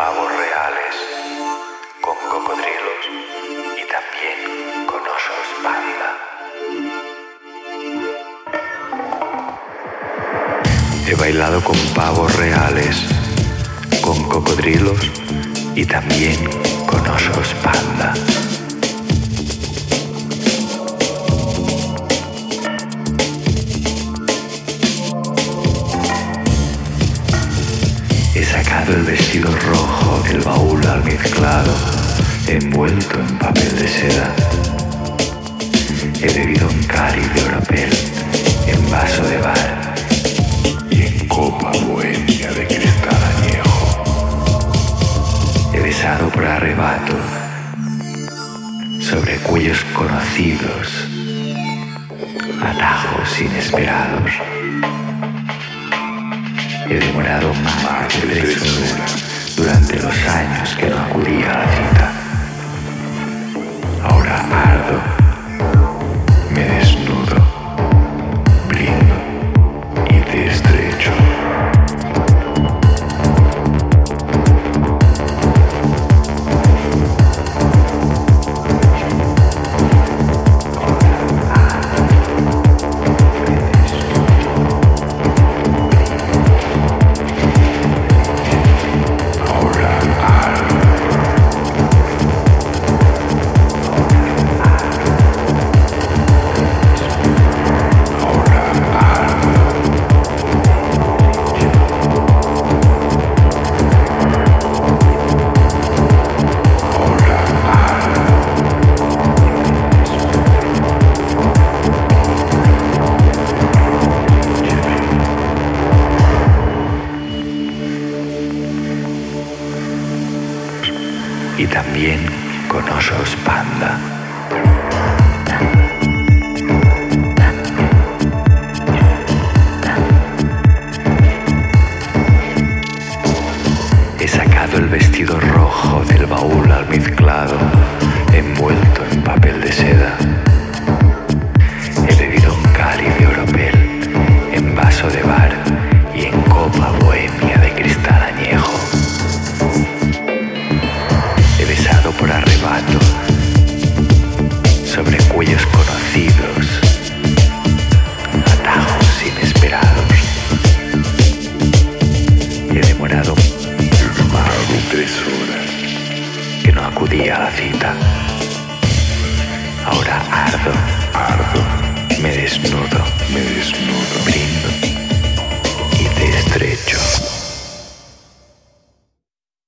pavos reales, con cocodrilos y también con osos panda. He bailado con pavos reales, con cocodrilos y también con osos panda. He sacado el vestido rojo del baúl almizclado, envuelto en papel de seda. He bebido un cáliz de oropel en vaso de bar y en copa bohemia de cristal añejo. He besado por arrebato sobre cuellos conocidos, atajos inesperados. He demorado más de tres horas durante los años que no acudía a la y también con osos panda. He sacado el vestido rojo del baúl almizclado, Más de tres horas. Que no acudía a la cita. Ahora ardo, ardo, me desnudo,